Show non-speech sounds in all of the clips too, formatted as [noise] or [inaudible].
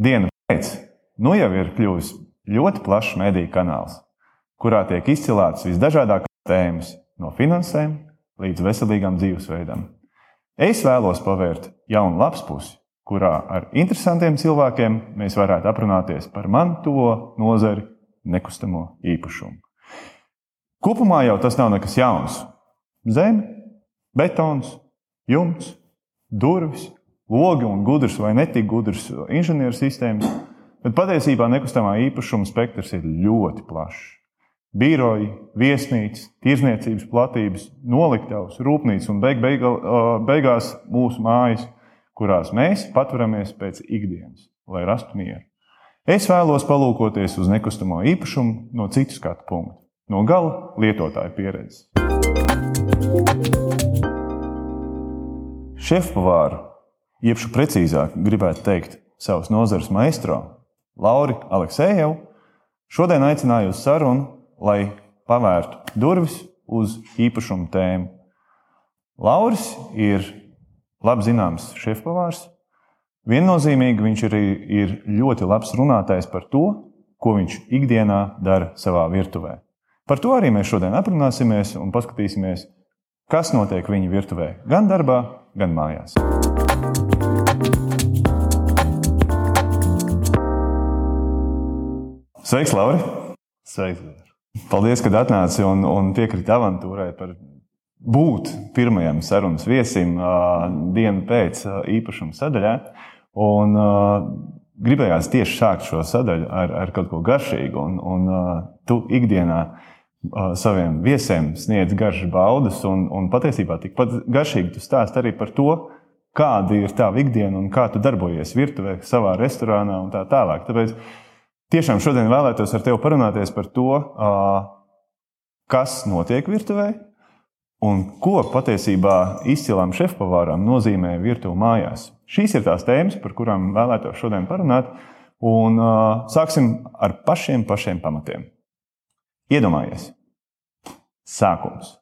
Dienu pēc nu jau ir kļuvis ļoti plašs mediju kanāls, kurā tiek izcilātas visdažādākās tēmas, no finansēm līdz veselīgam dzīvesveidam. Es vēlos pavērt jaunu lapas pusi, kurā ar interesantiem cilvēkiem mēs varētu aprunāties par man tuvo nozari nekustamo īpašumu. Kopumā jau tas nav nekas jauns. Zeme, betons, jumts, durvis, logi un gudrs vai netik gudrs inženieru sistēmas, bet patiesībā nekustamā īpašuma spektrs ir ļoti plašs. Biroji, viesnīcas, tirzniecības platības, noliktavas, rūpnīcas un beig, beig, beigās mūsu mājas – kurās mēs patveramies pēc ikdienas, lai rastu mieru. Es vēlos palūkoties uz nekustamo īpašumu no citu skatu punktu, no gala lietotāja pieredzes. Šefpavāru, jeb precīzāk, gribētu teikt, savas nozares maistro Lauri Aleksējevu, šodien aicināju uz sarunu, lai pavērtu durvis uz īpašumu tēmu. Lauris ir labi zināms šefpavārs. Viennozīmīgi viņš arī ir ļoti labs runātājs par to, ko viņš ikdienā dara savā virtuvē. Par to arī mēs šodien aprunāsimies un paskatīsimies, kas notiek viņa virtuvē, gan darbā, gan mājās. Sveiks, Lauri! Sveiks! Paldies, ka atnāci un, un piekriti avantūrai par būt pirmajam sarunas viesim dienu pēc īpašuma sadaļā. Un, gribējās tieši sākt šo sadaļu ar, ar kaut ko garšīgu. Un, un tu ikdienā saviem viesiem sniedz garšas baudas, un, un patiesībā tikpat garšīgi tu stāst arī par to, kāda ir tava ikdiena un kā tu darbojies virtuvē, savā restorānā un tā tālāk. Tāpēc tiešām šodien vēlētos ar tevi parunāties par to, kas notiek virtuvē, Un ko patiesībā izcilām šefpavārām nozīmē virtuve mājās? Šīs ir tās tēmas, par kurām vēlētos šodien parunāt. Un, sāksim ar pašiem, pašiem pamatiem. Iedomājies, sākums,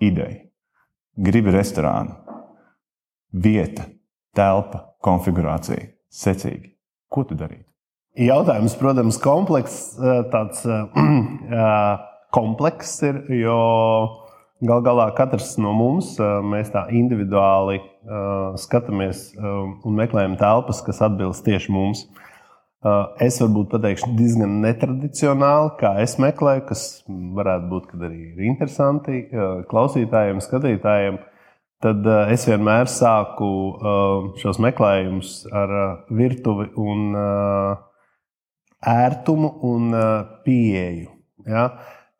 ideja, gribi restorānu, vieta, telpa, konfigurācija, secīgi. Ko tu darītu? Jautājums, protams, komplekss, tāds [clears throat] uh, komplekss ir, jo Gal galā katrs no mums mēs tā individuāli skatāmies un meklējam telpas, kas atbilst tieši mums. Uh, es varbūt pateikšu diezgan netradicionāli, kā es meklēju, kas varētu būt arī interesanti klausītājiem, skatītājiem. Tad es vienmēr sāku šos meklējumus ar virtuvi un ērtumu un pieeju. Ja?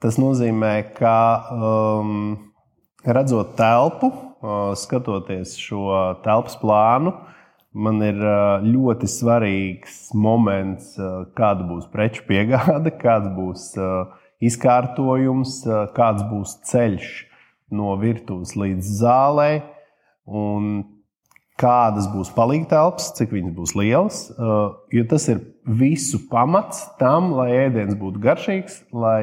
Tas nozīmē, ka um, redzot telpu, skatoties šo telpas plānu, man ir ļoti svarīgs moments, kāda būs preču piegāde, [laughs] kāds būs izkārtojums, kāds būs ceļš no virtuves līdz zālē. Un kādas būs palīgtelpas, cik viņas būs lielas. Jo tas ir visu pamats tam, lai ēdiens būtu garšīgs, lai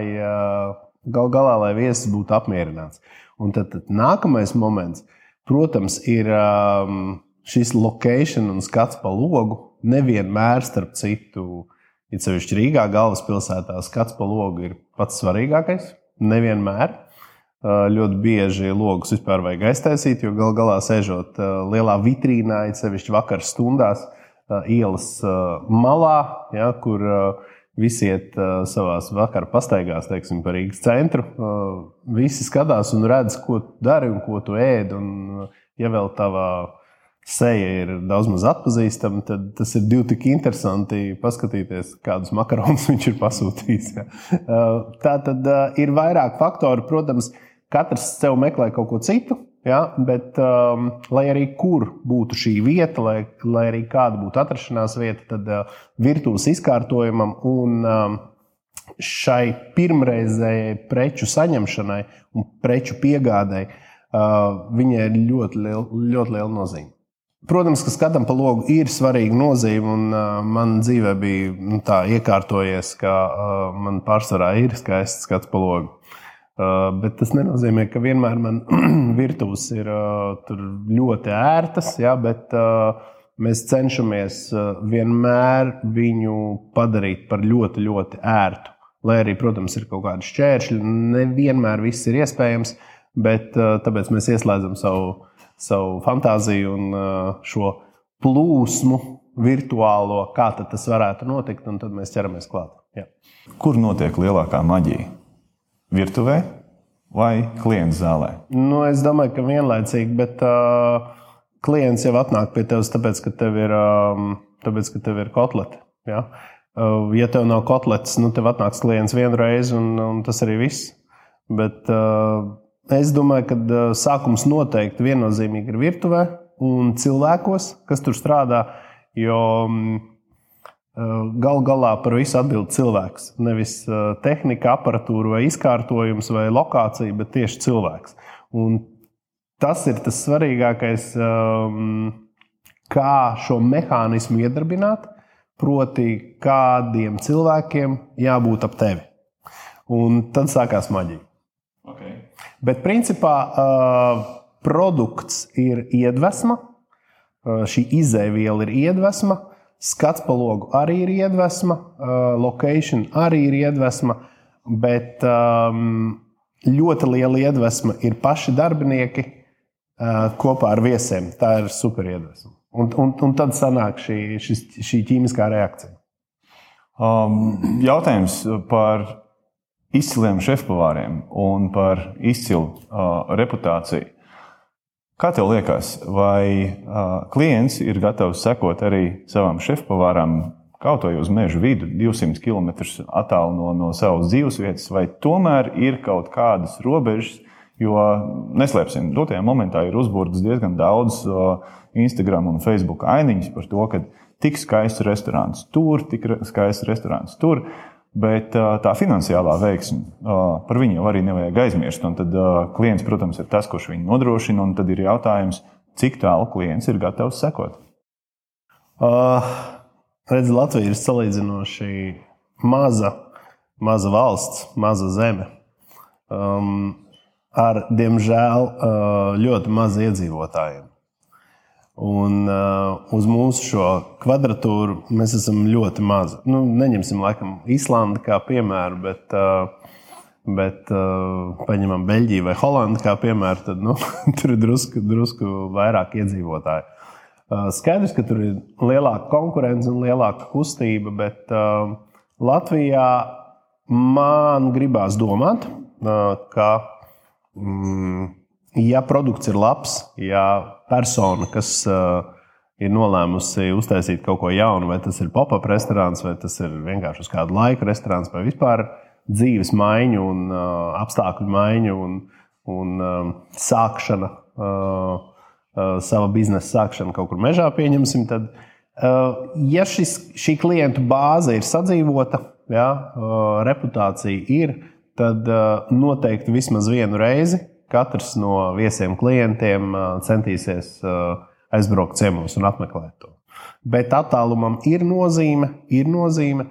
gal galā lai viesis būtu apmierināts. Un tad, tad nākamais moments, protams, ir um, šis lokācija un skats pa logu. Nevienmēr, starp citu, ir sevišķi Rīgā, galvaspilsētā, skats pa logu ir pats svarīgākais. Nevienmēr. Ļoti bieži logus vispār vajag aiztaisīt, jo gal galā sēžot lielā vitrīnā, it sevišķi vakar stundās, ielas malā, ja, kur visi iet savā vakara pastaigās, teiksim, par Rīgas centru. Visi skatās un redz, ko tu dari un ko tu ēd. Un, ja vēl tavā seja ir daudz maz atpazīstama, tad tas ir divi tik interesanti paskatīties, kādus makaronus [laughs] viņš ir pasūtījis. Ja. Tā tad ir vairāk faktori, protams, Katrs sev meklē kaut ko citu, ja, bet um, lai arī kur būtu šī vieta, lai, lai arī kāda būtu atrašanās vieta, tad uh, virtuves izkārtojumam un um, šai pirmreizējai preču saņemšanai un preču piegādai uh, viņai ir ļoti liela, ļoti liela nozīme. Protams, ka skatam pa logu ir svarīga nozīme, un uh, man dzīvē bija nu, tā iekārtojies, ka uh, man pārsvarā ir skaists skats pa logu. Uh, bet tas nenozīmē, ka vienmēr man [clears throat] virtuves ir uh, ļoti ērtas, ja, bet uh, mēs cenšamies vienmēr viņu padarīt par ļoti, ļoti ērtu. Lai arī, protams, ir kaut kādi šķēršļi, nevienmēr viss ir iespējams, bet tāpēc mēs ieslēdzam savu, savu fantāziju un šo plūsmu virtuālo, kā tas varētu notikt, un tad mēs ķeramies klāt. Jā. Kur notiek lielākā maģija? Virtuvē vai klienta zālē? Nu, es domāju, ka vienlaicīgi, bet uh, klients jau atnāk pie tevis, tāpēc, ka tev ir, um, tāpēc, ka tev ir kotleti. Ja? Uh, ja tev nav kotletes, nu, tev atnāks klients vienu reizi, un, un tas arī viss. Bet uh, es domāju, ka sākums noteikti viennozīmīgi ir virtuvē un cilvēkos, kas tur strādā. Jo um, Galu galā par visu atbild cilvēks. Nevis tehnika, aparatūra, vai izkārtojums, vai lokācija, bet tieši cilvēks. Un tas ir tas svarīgākais, kā šo mehānismu iedarbināt, proti, kādiem cilvēkiem jābūt ap tevi. Un tad sākās maģija. Bet principā produkts ir iedvesma, šī izēviela ir iedvesma Skats pa logu arī ir iedvesma, uh, location arī ir iedvesma, bet um, ļoti liela iedvesma ir paši darbinieki uh, kopā ar viesiem. Tā ir super iedvesma. Un, un, un tad sanāk šī, šis, šī ķīmiskā reakcija. Um, jautājums par izciliem šefpavāriem un par izcilu uh, reputāciju. Kā tev liekas, vai uh, klients ir gatavs sekot arī savam šefpavāram kaut vai uz meža vidu, 200 km attālu no, no savas dzīvesvietas, vai tomēr ir kaut kādas robežas, jo neslēpsim, dotajā momentā ir uzbūvēts diezgan daudz uh, Instagram un Facebook ainiņas par to, ka tik skaists restorāns tur, tik skaists restorāns tur. Bet tā finansiālā veiksme, par viņu arī nevajag aizmirst. Un tad klients, protams, ir tas, kurš viņu nodrošina. Un tad ir jautājums, cik tālu klients ir gatavs sekot. Uh, redz, Latvija ir salīdzinoši maza, maza valsts, maza zeme. Um, ar, diemžēl, ļoti maz iedzīvotājiem. Un uh, uz mūsu šo kvadratūru mēs esam ļoti mazi. Nu, neņemsim laikam Īslandi kā piemēru, bet, uh, bet uh, paņemam Beļģiju vai Holandi kā piemēru, tad nu, [laughs] tur ir drusku, drusku vairāk iedzīvotāju. Uh, skaidrs, ka tur ir lielāka konkurence un lielāka kustība, bet uh, Latvijā man gribās domāt, uh, ka. Mm, ja produkts ir labs, ja persona, kas uh, ir nolēmusi uztaisīt kaut ko jaunu, vai tas ir pop-up restorāns, vai tas ir vienkārši uz kādu laiku restorāns, vai vispār dzīves maiņu un uh, apstākļu maiņu un, un um, sākšana, uh, uh, sava biznesa sākšana kaut kur mežā, pieņemsim, tad, uh, ja šis, šī klientu bāze ir sadzīvota, ja, uh, reputācija ir, tad uh, noteikti vismaz vienu reizi katrs no viesiem klientiem centīsies aizbraukt ciemos un apmeklēt to. Bet attālumam ir nozīme, ir nozīme.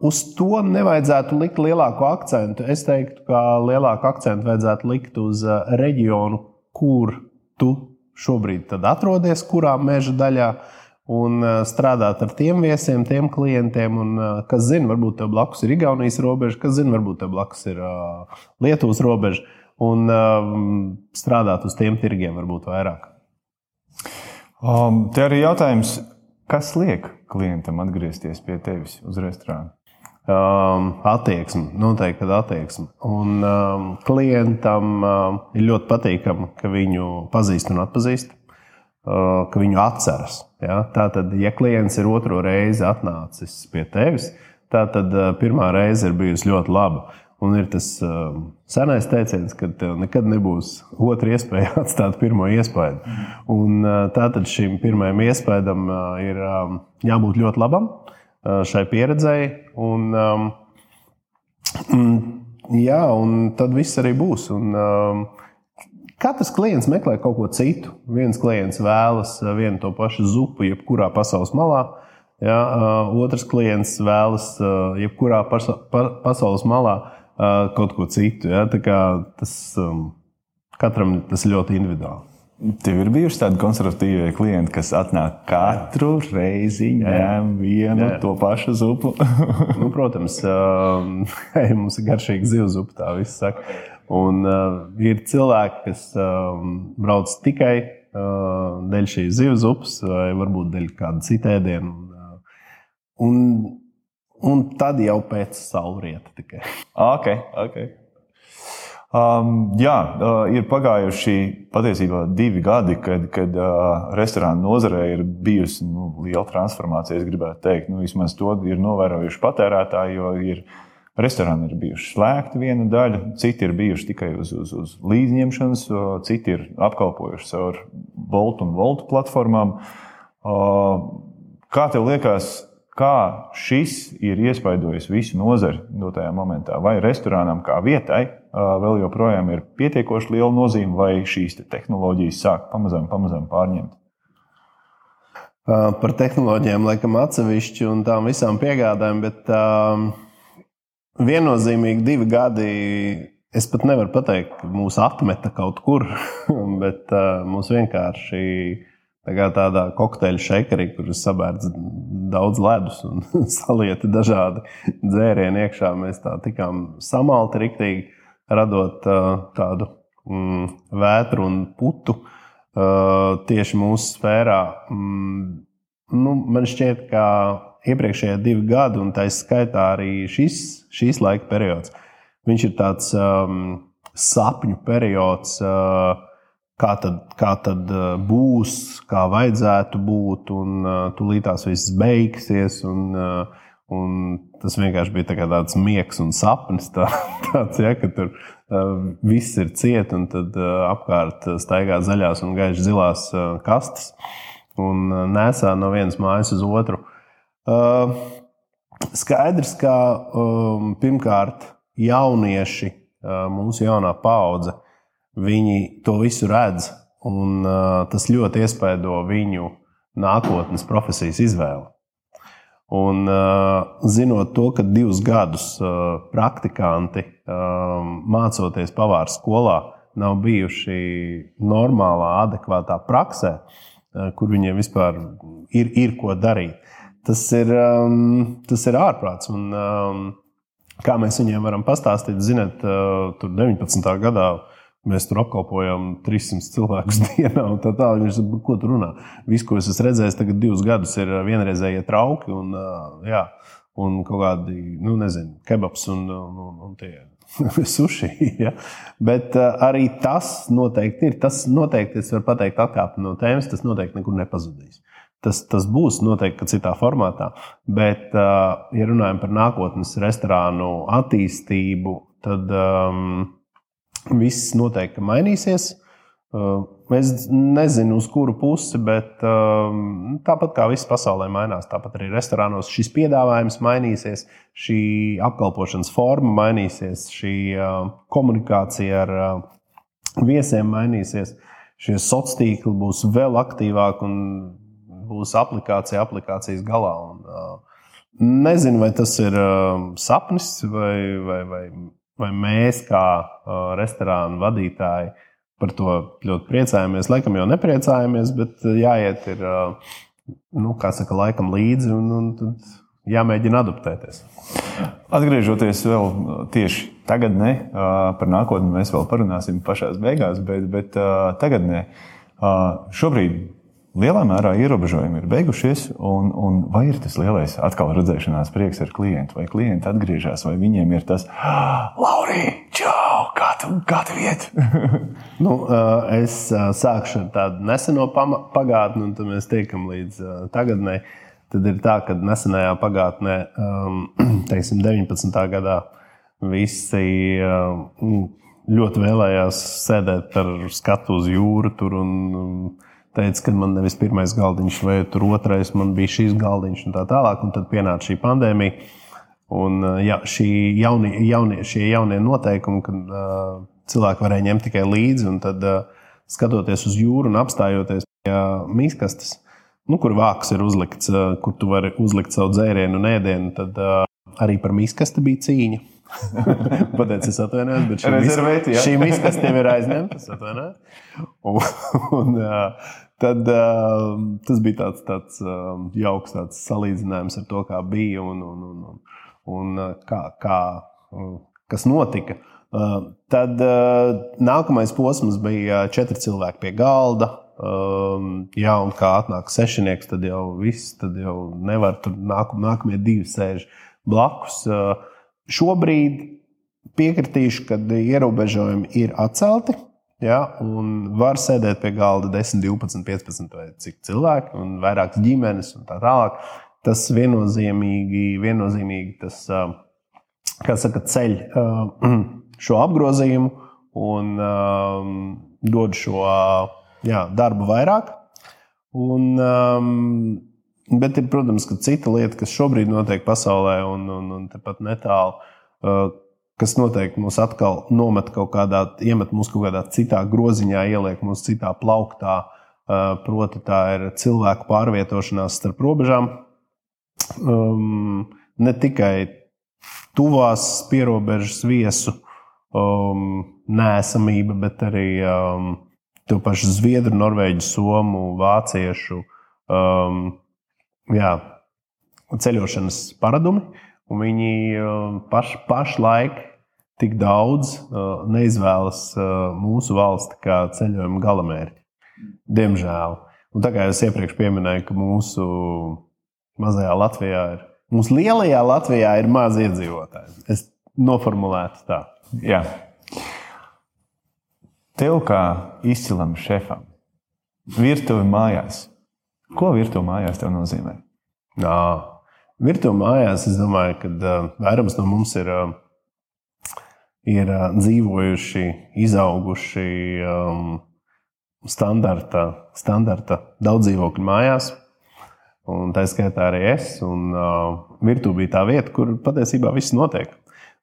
Uz to nevajadzētu likt lielāku akcentu. Es teiktu, ka lielāku akcentu vajadzētu likt uz reģionu, kur tu šobrīd atrodies, kurā meža daļā, un strādāt ar tiem viesiem, tiem klientiem, un, kas zina, varbūt tev blakus ir Igaunijas robeža, kas zina, varbūt tev blakus ir Lietuvas robeža un um, strādāt uz tiem tirgiem varbūt vairāk. Um, te arī jautājums, kas liek klientam atgriezties pie tevis uz restorānu? Um, attieksme, noteikti attieksme. Un um, klientam um, ir ļoti patīkami, ka viņu pazīst un atpazīst, uh, ka viņu atceras. Ja? Tātad, ja klients ir otro reizi atnācis pie tevis, tad uh, pirmā reize ir bijusi ļoti laba. Un ir tas um, senais teiciens, ka tev nekad nebūs otra iespēja [laughs] atstāt pirmo iespēju. Un, uh, tātad šim pirmajam iespējam uh, ir um, jābūt ļoti labam uh, šai pieredzēji. Un, um, jā, un tad viss arī būs. Un, um, Katrs klients meklē kaut ko citu. Viens klients vēlas uh, vienu to pašu zupu, jebkurā pasaules malā. Ja, uh, otrs klients vēlas uh, jebkurā pasa pa pasaules malā kaut ko citu. Ja? Tas, um, katram tas ir ļoti individuāli. Tev ir bijuši tādi konservatīvie klienti, kas atnāk katru reizi, ņem vienu jā. to pašu zupu. [laughs] nu, protams, [laughs] uh, mums ir garšīga zivs zupa, tā viss saka. Un uh, ir cilvēki, kas uh, brauc tikai uh, dēļ šīs zivs zupas, vai varbūt dēļ kāda cita ēdiena. Uh, un, un tad jau pēc saulrieta tikai. Okay, okay. Um, jā, uh, ir pagājuši patiesībā divi gadi, kad, kad uh, restorānu nozarē ir bijusi nu, liela transformācija. Es gribētu teikt, nu, vismaz to ir novērojuši patērētāji, jo ir, restorāni ir bijuši slēgti viena daļa, citi ir bijuši tikai uz, uz, uz līdzņemšanas, citi ir apkalpojuši caur Bolt un Volt platformām. Uh, kā tev liekas, kā šis ir iespaidojis visu nozari dotajā momentā? Vai restorānam kā vietai vēl joprojām ir pietiekoši liela nozīme, vai šīs te tehnoloģijas sāk pamazām, pamazām pārņemt? Par tehnoloģijām laikam atsevišķi un tām visām piegādēm, bet um, viennozīmīgi divi gadi. Es pat nevaru pateikt, ka mūs atmeta kaut kur, [laughs] bet uh, mūs vienkārši tā kā tādā kokteļa šekarī, kur ir sabērts daudz ledus un [laughs] salieti dažādi dzērieni iekšā. Mēs tā tikām samalti riktīgi radot uh, tādu mm, vētru un putu uh, tieši mūsu sfērā. Mm, nu, man šķiet, ka iepriekšējie divi gadi, un tā skaitā arī šis, šīs laika periods, viņš ir tāds um, sapņu periods. Uh, kā tad, kā tad būs, kā vajadzētu būt, un uh, tūlīt tās viss beigsies. Un, uh, Un tas vienkārši bija tā tāds miegs un sapnis, tā, [laughs] tāds, ja, ka tur uh, viss ir ciet, un tad uh, apkārt staigā zaļās un gaišas zilās uh, kastes un uh, nesā no vienas mājas uz otru. Uh, skaidrs, ka um, pirmkārt jaunieši, uh, mūsu jaunā paudze, viņi to visu redz, un uh, tas ļoti iespaido viņu nākotnes profesijas izvēli. Un, uh, zinot to, ka divus gadus uh, praktikanti uh, mācoties pavāra skolā nav bijuši normālā, adekvātā praksē, uh, kur viņiem vispār ir, ir ko darīt, tas ir, um, tas ir ārprāts. Un, um, kā mēs viņiem varam pastāstīt, zinot, uh, tur 19. gadā Mēs tur apkalpojam 300 cilvēkus [laughs] dienā, un tā tālāk. Viņš saka, ko tur runā? Viss, ko es esmu redzējis, tagad divus gadus ir vienreizējie trauki un, jā, un kaut kādi, nu, nezinu, kebabs un, un, un, tie [laughs] suši. Ja? Bet uh, arī tas noteikti ir. Tas noteikti, es varu pateikt, atkāpta no tēmas, tas noteikti nekur nepazudīs. Tas, tas būs noteikti citā formātā. Bet, uh, ja runājam par nākotnes restorānu attīstību, tad. Um, Viss noteikti mainīsies. Uh, es nezinu, uz kuru pusi, bet um, tāpat kā viss pasaulē mainās, tāpat arī restorānos šis piedāvājums mainīsies, šī apkalpošanas forma mainīsies, šī uh, komunikācija ar uh, viesiem mainīsies, šie sociālie tīkli būs vēl aktīvāki un būs aplikācija aplikācijas galā. Un, nezinu, vai tas ir sapnis vai, vai, vai vai mēs, kā uh, restorānu vadītāji, par to ļoti priecājamies. Laikam jau nepriecājamies, bet jāiet ir, uh, nu, kā saka, laikam līdzi un, un jāmēģina adaptēties. Atgriežoties vēl tieši tagadnē, par nākotni mēs vēl parunāsim pašā beigās, bet, bet tagadnē šobrīd lielā mērā ierobežojumi ir beigušies, un, un vai ir tas lielais atkal redzēšanās prieks ar klientu, vai klienti atgriežas, vai viņiem ir tas, ah, Laurija, čau, kā tu, kā tu iet? [laughs] nu, es sākšu ar tādu neseno pagātni, un tad mēs tiekam līdz tagadnē. Tad ir tā, ka nesenajā pagātnē, [clears throat] teiksim, 19. gadā, visi ļoti vēlējās sēdēt ar skatu uz jūru tur un teica, ka man nevis pirmais galdiņš, vai otrais, man bija šīs galdiņš un tā tālāk. Un tad pienāca šī pandēmija. Un jā, jaunie, jaunie, šie jaunie noteikumi, kad uh, cilvēki varēja ņemt tikai līdzi, un tad uh, skatoties uz jūru un apstājoties pie uh, mīkastes, nu, kur vāks ir uzlikts, uh, kur tu vari uzlikt savu dzērienu un ēdienu, tad uh, arī par mīkasti bija cīņa. [laughs] Pateicis, es atvainojos, bet šī Rezervēti, jā. šī miskastiem ir aizņemta. Es atvainojos. Un, [laughs] un, tad tas bija tāds, tāds jauks tāds salīdzinājums ar to, kā bija un, un, un, un, un kā, kā, kas notika. Tad nākamais posms bija četri cilvēki pie galda. Um, jā, un kā atnāk sešnieks, tad jau viss, tad jau nevar tur nāk, nākamie divi sēž blakus. Uh, šobrīd piekritīšu, ka ierobežojumi ir atcelti. Ja, un var sēdēt pie galda 10, 12, 15 vai cik cilvēki, un vairākas ģimenes un tā tālāk. Tas viennozīmīgi, viennozīmīgi tas, saka, ceļ [clears throat] šo apgrozījumu un dod šo jā, darbu vairāk. Un, bet ir, protams, cita lieta, kas šobrīd notiek pasaulē un, un, un tepat netālu, uh, kas noteikti mūs atkal nomet kaut kādā, iemet mūs kaut kādā citā groziņā, ieliek mūs citā plauktā. Uh, proti, tā ir cilvēku pārvietošanās starp robežām. Um, ne tikai tuvās pierobežas viesu um, nēsamība, bet arī um, to pašu zviedru, norvēģu, somu, vāciešu um, jā, ceļošanas paradumi. Viņi um, paš, pašlaik tik daudz uh, neizvēlas uh, mūsu valsti kā ceļojuma galamērķi. Diemžēl. Un tā kā jau iepriekš minēju, ka mūsu mazajā Latvijā ir, mūsu lielajā Latvijā ir maz iedzīvotāji. Es noformulētu tā. Jā. Tev kā izcilam šefam, virtuve mājās. Ko virtuve mājās tev nozīmē? Jā, virtuve mājās es domāju, ka uh, vairums no mums ir, uh, ir uh, dzīvojuši, izauguši um, standarta, standarta daudz dzīvokļu mājās. Un tā skaitā arī es. Un, uh, virtuve bija tā vieta, kur patiesībā viss notiek.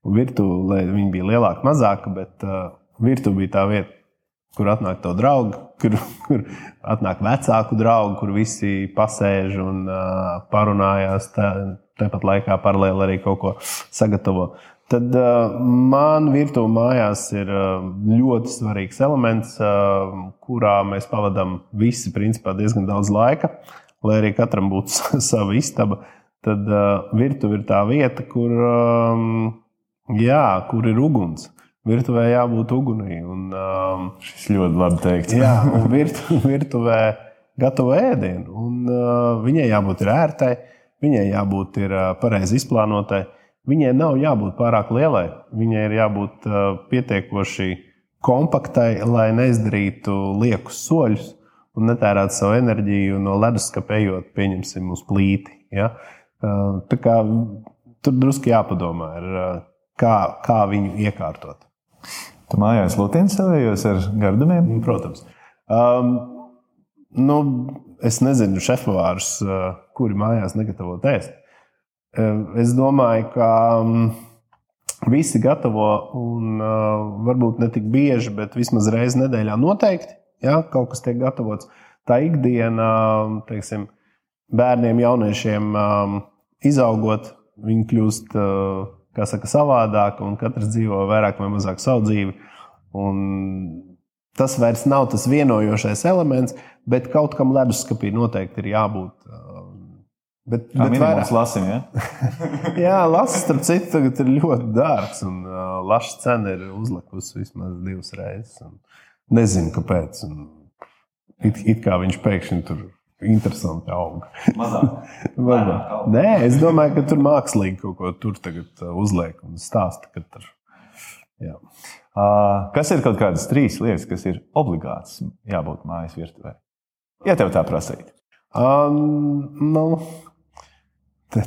Virtuve bija lielāka, mazāka, bet uh, virtuve bija tā vieta, kur atnāk to draugu, kur, kur atnāk vecāku draugu, kur visi pasēž un uh, parunājās. Tā, tāpat laikā paralēli arī kaut ko sagatavo. Tad uh, man virtuve mājās ir uh, ļoti svarīgs elements, uh, kurā mēs pavadām visi principā diezgan daudz laika, lai arī katram būtu [laughs] sava istaba. Tad uh, virtuve ir tā vieta, kur, um, jā, kur ir uguns virtuvē jābūt ugunī. Un, um, Šis ļoti labi teikts. jā, un virtu, [laughs] virtuvē gatavo ēdienu. Un, uh, viņai jābūt ērtai, viņai jābūt ir, uh, pareizi izplānotai. Viņai nav jābūt pārāk lielai. Viņai ir jābūt uh, pietiekoši kompaktai, lai neizdarītu liekus soļus un netērētu savu enerģiju no leduskapa ejot, pieņemsim, uz plīti. Ja? Uh, kā tur drusku jāpadomā, ir, uh, kā, kā viņu iekārtot. Tu mājās lutini savējos ar gardumiem? Nu, protams. Um, nu, es nezinu, šefpavārus, uh, kuri mājās negatavo ēst. Uh, es domāju, ka um, visi gatavo, un uh, varbūt ne tik bieži, bet vismaz reizi nedēļā noteikti ja, kaut kas tiek gatavots. Tā ikdiena, teiksim, bērniem, jauniešiem um, izaugot, viņi kļūst uh, kā saka, savādāka, un katrs dzīvo vairāk vai mazāk savu dzīvi. Un tas vairs nav tas vienojošais elements, bet kaut kam leduskapī noteikti ir jābūt. Um, bet, bet vairāk lasim, ja? [laughs] Jā, lasis, starp citu, tagad ir ļoti dārgs, un uh, laša cena ir uzlikusi vismaz divas reizes. Nezinu, kāpēc. Un it, it kā viņš pēkšņi tur interesanti aug. [laughs] Nē, es domāju, ka tur mākslīgi kaut ko tur tagad uh, uzliek un stāsta. Tur, jā. uh, kas ir kaut kādas trīs lietas, kas ir obligātas jābūt mājas virtuvē? Ja tev tā prasīt. Um, nu,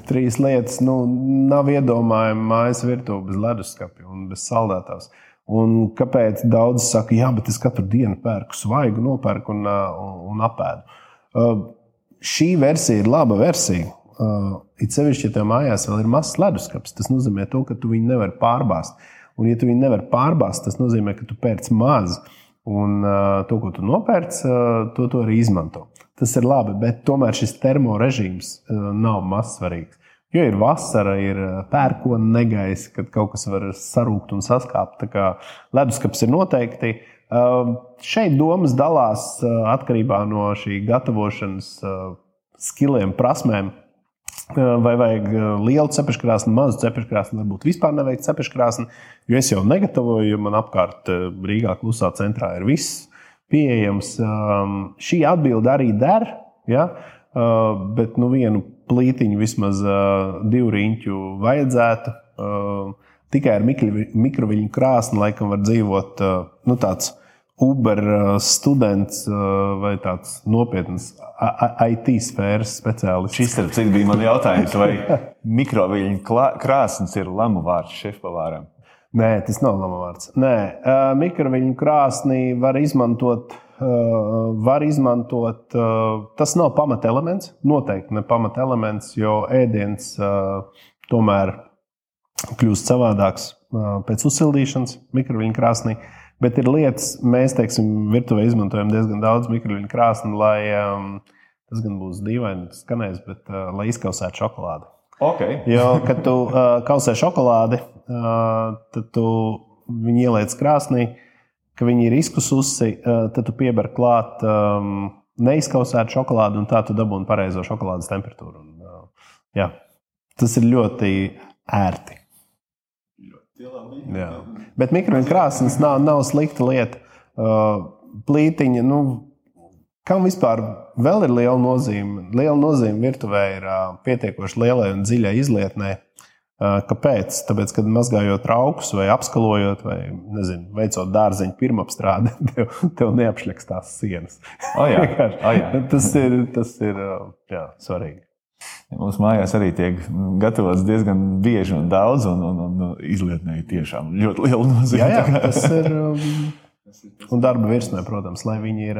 trīs lietas nu, nav iedomājama mājas virtuvē bez leduskapja un bez saldētājs. Un kāpēc daudzi saka, jā, bet es katru dienu pērku svaigu, nopērku un, un, un apēdu? Uh, šī versija ir laba versija. Uh, it sevišķi, ja tev mājās vēl ir mazs leduskapis, tas nozīmē, to, ka tu viņu nevari pārbāzt. Un, ja tu viņu nevari pārbāzt, tas nozīmē, ka tu pērc maz. Un uh, to, ko tu nopērci, uh, to, to arī izmanto. Tas ir labi, bet tomēr šis termorežīms nav maz svarīgs. Jo ir vasara, ir pērkona negaisa, kad kaut kas var sarūkt un saskāpt. Leduskapis ir noteikti. Šeit domas dalās atkarībā no šī gatavošanas skilliem, prasmēm. Vai vajag lielu cepeškrāsni, mazu cepeškrāsni, varbūt vispār nevajag cepeškrāsni. Jo es jau negatavoju, jo man apkārt Rīgā klusā centrā ir viss pieejams. Šī atbilde arī der, ja? bet nu, vienu plītiņu, vismaz divu riņķu vajadzētu. Tikai ar mikroviļņu krāsni laikam var dzīvot nu, tāds Uber students vai tāds nopietns IT sfēras speciālists. Šis ir bija mans jautājums, vai [laughs] mikroviļņu krāsnes ir lamu vārds šefpavāram? Nē, tas nav lamavārds. Nē, mikroviļņu krāsnī var izmantot var izmantot. Tas nav pamatelements, noteikti ne pamatelements, jo ēdiens tomēr kļūst savādāks pēc uzsildīšanas mikroviļņu krāsnī. Bet ir lietas, mēs, teiksim, virtuvē izmantojam diezgan daudz mikroviļņu krāsni, lai um, tas gan būs dīvaini skanēs, bet uh, lai izkausētu šokolādi. Okay. jo, kad tu uh, kausē šokolādi, uh, tad tu viņu ieliec krāsnī, uh, ka viņi ir izkususi, eh, tad tu pieber klāt um, neizkausētu šokolādi, un tā tu dabūni pareizo šokolādes temperatūru. Un, uh, jā, tas ir ļoti ērti. Jā. Bet mikroviļņu krāsnes nav, nav slikta lieta. Uh, plītiņa, nu, kam vispār vēl ir liela nozīme? Liela nozīme virtuvē ir uh, pietiekoši lielai un dziļai izlietnei. Kāpēc? Tāpēc, kad mazgājot traukus vai apskalojot, vai nezinu, veicot dārzeņu pirmapstrādi, [laughs] tev, tev neapšļaks tās sienas. O jā, o jā. tas ir, tas ir jā, svarīgi. Mums mājās arī tiek gatavots diezgan bieži un daudz, un, un, un izlietnēji tiešām ļoti liela nozīme. Jā, jā, tas ir. Un darba virsmē, protams, lai viņi ir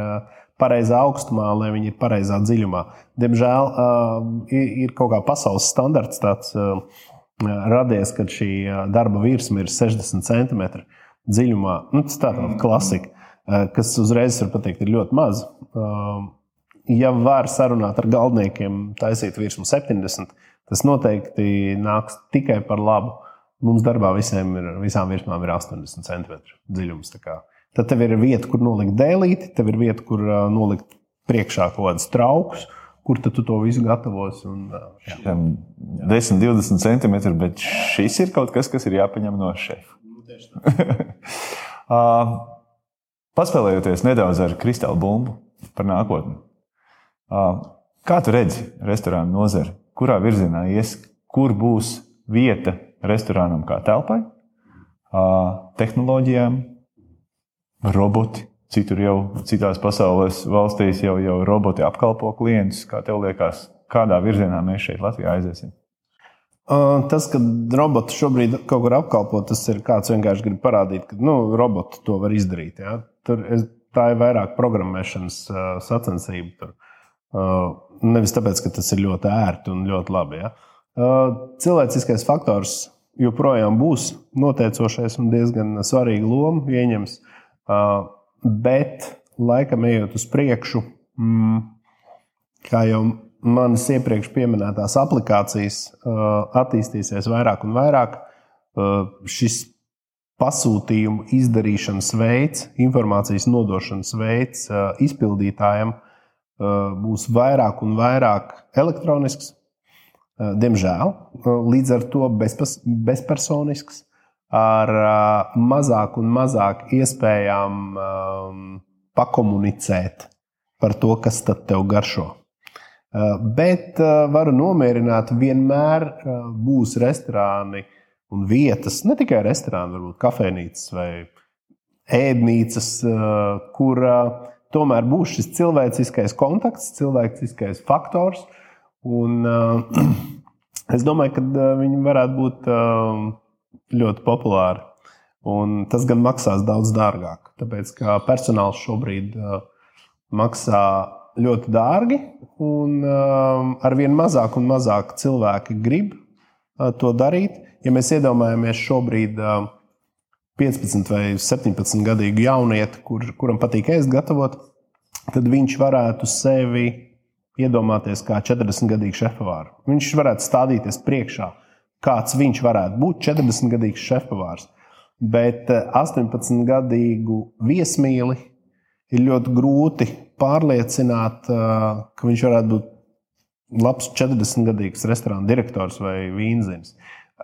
pareizā augstumā, lai viņi ir pareizā dziļumā. Diemžēl ir kaut kā pasaules standarts tāds radies, kad šī darba virsma ir 60 cm dziļumā. Nu, tas tā ir klasika, kas uzreiz var pateikt, ir ļoti maz. Ja var sarunāt ar galdniekiem, taisīt virsmu 70, tas noteikti nāks tikai par labu. Mums darbā visiem ir, visām virsmām ir 80 cm dziļums. Tad tev ir vieta, kur nolikt dēlīti, tev ir vieta, kur nolikt priekšā kaut kādus traukus kur tu to visu gatavosi. Un, jā. 10, 20 centimetri, bet šis ir kaut kas, kas ir jāpaņem no šefa. [laughs] Paspēlējoties nedaudz ar kristāla bumbu par nākotni. Kā tu redzi restorānu nozari? Kurā virzienā ies, kur būs vieta restorānam kā telpai, tehnoloģijām, roboti, Citur jau, citās pasaules valstīs jau, jau roboti apkalpo klientus. Kā tev liekas, kādā virzienā mēs šeit Latvijā aiziesim? Tas, ka robotu šobrīd kaut kur apkalpo, tas ir kāds vienkārši grib parādīt, ka nu, roboti to var izdarīt. Ja? Tur, tā ir vairāk programmēšanas sacensība. Tur. Uh, nevis tāpēc, ka tas ir ļoti ērti un ļoti labi. Ja? Uh, cilvēciskais faktors joprojām būs noteicošais un diezgan svarīgu lomu ieņems. Uh, bet laikam ejot uz priekšu, mm, kā jau manas iepriekš minētās aplikācijas attīstīsies vairāk un vairāk, šis pasūtījumu izdarīšanas veids, informācijas nodošanas veids izpildītājiem būs vairāk un vairāk elektronisks. Diemžēl līdz ar to bezpas, bezpersonisks ar mazāk un mazāk iespējām um, pakomunicēt par to, kas tad tev garšo. Bet varu nomierināt, vienmēr būs restorāni un vietas, ne tikai restorāni, varbūt kafejnīcas vai ēdnīcas, kur tomēr būs šis cilvēciskais kontakts, cilvēciskais faktors. Un, uh, [clears throat] es domāju, ka uh, viņi varētu būt. Uh, ļoti populāri. Un tas gan maksās daudz dārgāk, tāpēc ka personāls šobrīd uh, maksā ļoti dārgi, un uh, arvien mazāk un mazāk cilvēki grib uh, to darīt. Ja mēs iedomājamies šobrīd uh, 15 vai 17 gadīgu jaunieti, kur, kuram patīk ēst, gatavot, tad viņš varētu sevi iedomāties kā 40-gadīgu šefpavāru. Viņš varētu stādīties priekšā, kāds viņš varētu būt 40-gadīgs šefpavārs. Bet 18-gadīgu viesmīli ir ļoti grūti pārliecināt, ka viņš varētu būt labs 40-gadīgs restorāna direktors vai vīnzins.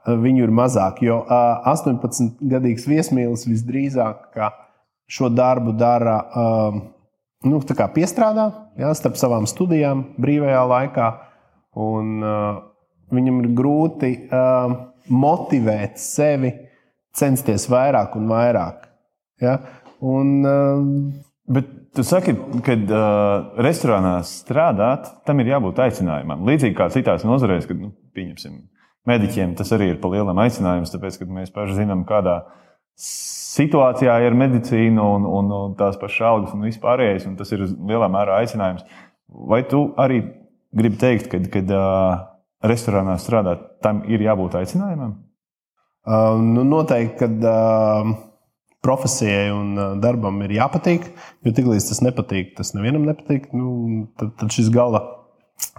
Viņu ir mazāk, jo 18-gadīgs viesmīlis visdrīzāk šo darbu dara nu, piestrādā ja, starp savām studijām, brīvajā laikā. Un, uh, viņam ir grūti uh, motivēt sevi censties vairāk un vairāk. Ja? Un, uh, Bet tu saki, ka uh, restorānā strādāt, tam ir jābūt aicinājumam. Līdzīgi kā citās nozarēs, kad, nu, pieņemsim, mediķiem tas arī ir pa lielam aicinājums, tāpēc, ka mēs paši zinām, kādā situācijā ir medicīna un, un, un tās pašas algas un vispārējais, un tas ir lielā mērā aicinājums. Vai tu arī gribi teikt, ka, kad uh, restorānā strādāt, tam ir jābūt aicinājumam? Uh, nu, noteikti, kad uh, profesijai un darbam ir jāpatīk. Jo tiklīdz tas nepatīk, tas nevienam nepatīk. Nu, tad, tad šis gala,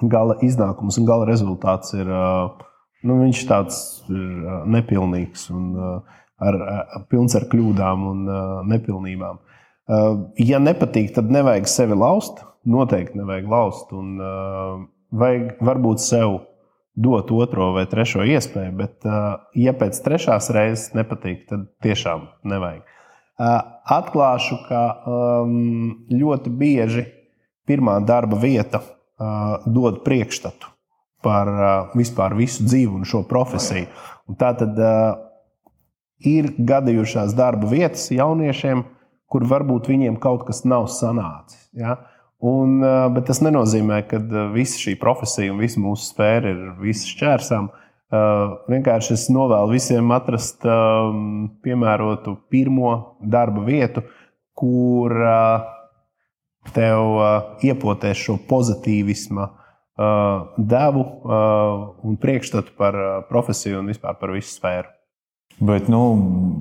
gala iznākums un gala rezultāts ir, uh, nu, tāds ir uh, nepilnīgs un ar, pilns ar kļūdām un nepilnībām. Ja nepatīk, tad nevajag sevi laust. Noteikti nevajag laust. Un, vajag varbūt sev dot otro vai trešo iespēju, bet, ja pēc trešās reizes nepatīk, tad tiešām nevajag. Atklāšu, ka ļoti bieži pirmā darba vieta dod priekšstatu par vispār visu dzīvi un šo profesiju. Un tā tad ir gadījušās darba vietas jauniešiem, kur varbūt viņiem kaut kas nav sanācis. Ja? Un, bet tas nenozīmē, ka visa šī profesija un visa mūsu sfēra ir visas Uh, vienkārši es novēlu visiem atrast piemērotu pirmo darba vietu, kur tev iepotēs šo pozitīvismu, devu un priekšstatu par profesiju un vispār par visu sfēru. Bet, nu,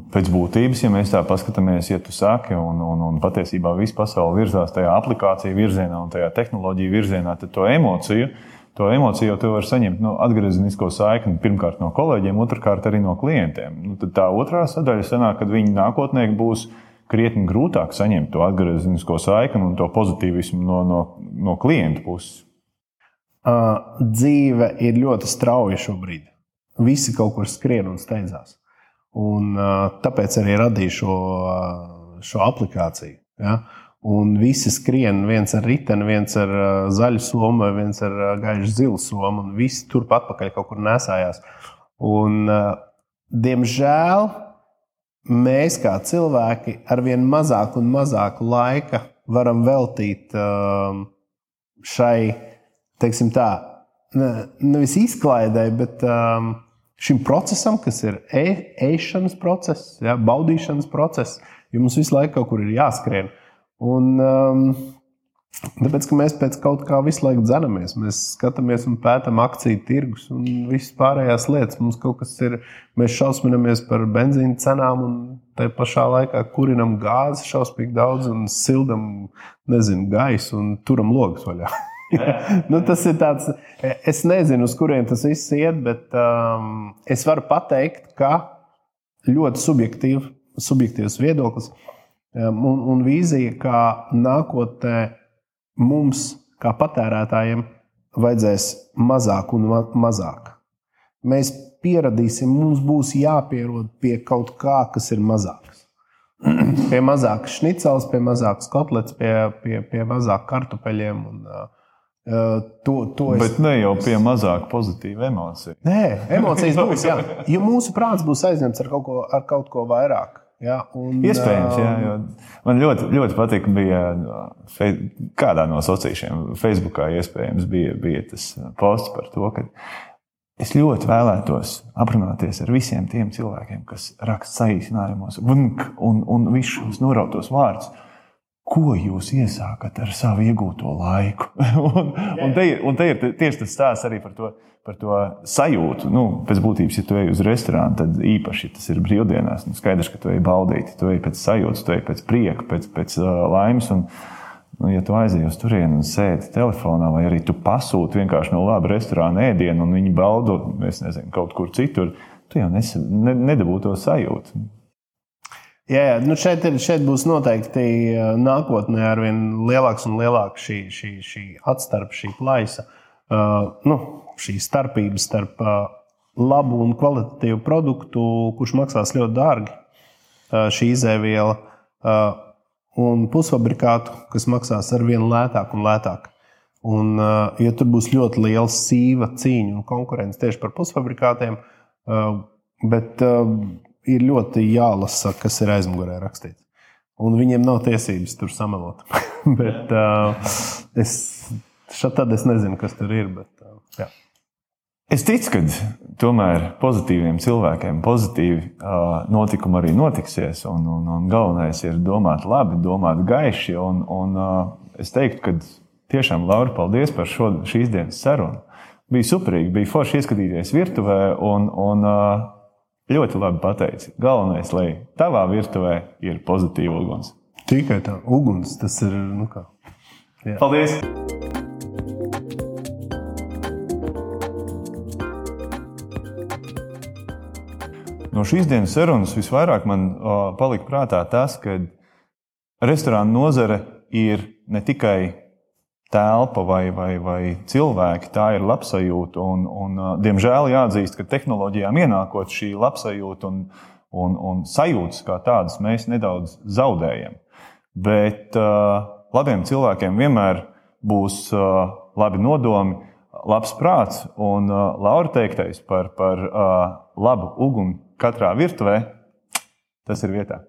pēc būtības, ja mēs tā paskatāmies, ja tu saki, un, un, un patiesībā visa pasaule virzās tajā aplikāciju virzienā un tajā tehnoloģiju virzienā, tad to emociju uh, to emociju jau tu vari saņemt no nu, atgriezenisko saikni pirmkārt no kolēģiem, otrkārt arī no klientiem. Nu, tad tā otrā sadaļa sanāk, kad viņi nākotnē būs krietni grūtāk saņemt to atgriezenisko saikni un to pozitīvismu no, no, no klienta puses. Uh, dzīve ir ļoti strauja šobrīd. Visi kaut kur skrien un steidzās. Un, uh, tāpēc arī radīju šo, uh, šo aplikāciju. Ja? Uh, Un visi skrien, viens ar riteni, viens ar uh, zaļu somu, viens ar uh, gaišu zilu somu, un visi turpat atpakaļ kaut kur nesājās. Un, uh, diemžēl mēs, kā cilvēki, ar vien mazāk un mazāk laika varam veltīt um, šai, teiksim tā, ne, nevis izklaidē, bet um, šim procesam, kas ir e ēšanas process, ja, baudīšanas process, jo mums visu laiku kaut kur ir jāskrien. Un, um, Tāpēc, ka mēs pēc kaut kā visu laiku dzenamies, mēs skatāmies un pētām akciju tirgus un visas pārējās lietas. Mums kaut kas ir, mēs šausminamies par benzīna cenām un tā pašā laikā kurinam gāzi šausmīgi daudz un sildam, nezinu, gaisu un turam logus vaļā. [laughs] [laughs] nu, tas ir tāds, es nezinu, uz kurien tas viss iet, bet um, es varu pateikt, ka ļoti subjektīv, subjektīvs viedoklis. Uh, un, un vīzija, kā nākotnē mums, kā patērētājiem, vajadzēs mazāk un ma mazāk. Mēs pieradīsim, mums būs jāpierod pie kaut kā, kas ir mazāks. [clears throat] pie mazākas šnicels, pie mazākas kotlets, pie, pie, pie mazāk kartupeļiem. Un, uh, to, to es... Bet ne jau pie mazāk pozitīva emocija. Nē, emocijas būs. Jā. Jo mūsu prāts būs aizņemts ar kaut ko, ar kaut ko vairāk. Ja, un, Iespējams, jā. Man ļoti, ļoti patīk, bija kādā no sociāliem, Facebookā iespējams bija, bija tas posts par to, ka es ļoti vēlētos aprunāties ar visiem tiem cilvēkiem, kas raksta saīsinājumos, un, un, un visus šos norautos vārdus. Ko jūs iesākat ar savu iegūto laiku? [laughs] un, un, te, un te ir tieši tas stāsts arī par to, par to sajūtu. Nu, pēc būtības, ja tu ej uz restorānu, tad īpaši tas ir brīvdienās. Nu, skaidrs, ka tu ej baudīt, tu ej pēc sajūtas, tu ej pēc prieka, pēc, pēc uh, laimes. Un, Nu, ja tu aizej uz turieni un sēdi telefonā, vai arī tu pasūti vienkārši no laba restorāna ēdienu, un viņi baudo, es nezinu, kaut kur citur, tu jau nes, ne, nedabū to sajūtu. Jā, jā. Nu šeit, ir, šeit būs noteikti nākotnē ar vien lielāks un lielāks šī, šī, šī atstarpe, šī plaisa. Uh, nu, šī starpība starp uh, labu un kvalitatīvu produktu, kurš maksās ļoti dārgi, uh, šī izēviela, uh, un pusfabrikātu, kas maksās ar vien lētāk un lētāk. Un, uh, ja tur būs ļoti liela sīva cīņa un konkurence tieši par pusfabrikātiem, uh, bet uh, ir ļoti jālasa, kas ir aizmugurē rakstīts. Un viņiem nav tiesības tur samelot. [laughs] bet uh, es tad es nezinu, kas tur ir. Bet, uh, jā. Es ticu, ka tomēr pozitīviem cilvēkiem pozitīvi uh, notikumi arī notiksies. Un, un, un galvenais ir domāt labi, domāt gaiši. Un, un, uh, es teiktu, ka tiešām, Laura, paldies par šo, šīs dienas sarunu. Bija superīgi, bija forši ieskatīties virtuvē. Un, un, uh, Ļoti labi pateici. Galvenais, lai tavā virtuvē ir pozitīva uguns. Tikai tā uguns, tas ir. Nu kā. Jā. Paldies! No šīs dienas sarunas visvairāk man palika prātā tas, ka restorāna nozare ir ne tikai telpa vai, vai, vai cilvēki, tā ir labsajūta. Un, un, diemžēl jāatzīst, ka tehnoloģijām ienākot šī labsajūta un, un, un sajūtas kā tādas mēs nedaudz zaudējam. Bet uh, labiem cilvēkiem vienmēr būs uh, labi nodomi, labs prāts un uh, Laura teiktais par, par uh, labu uguni katrā virtuvē, tas ir vietā.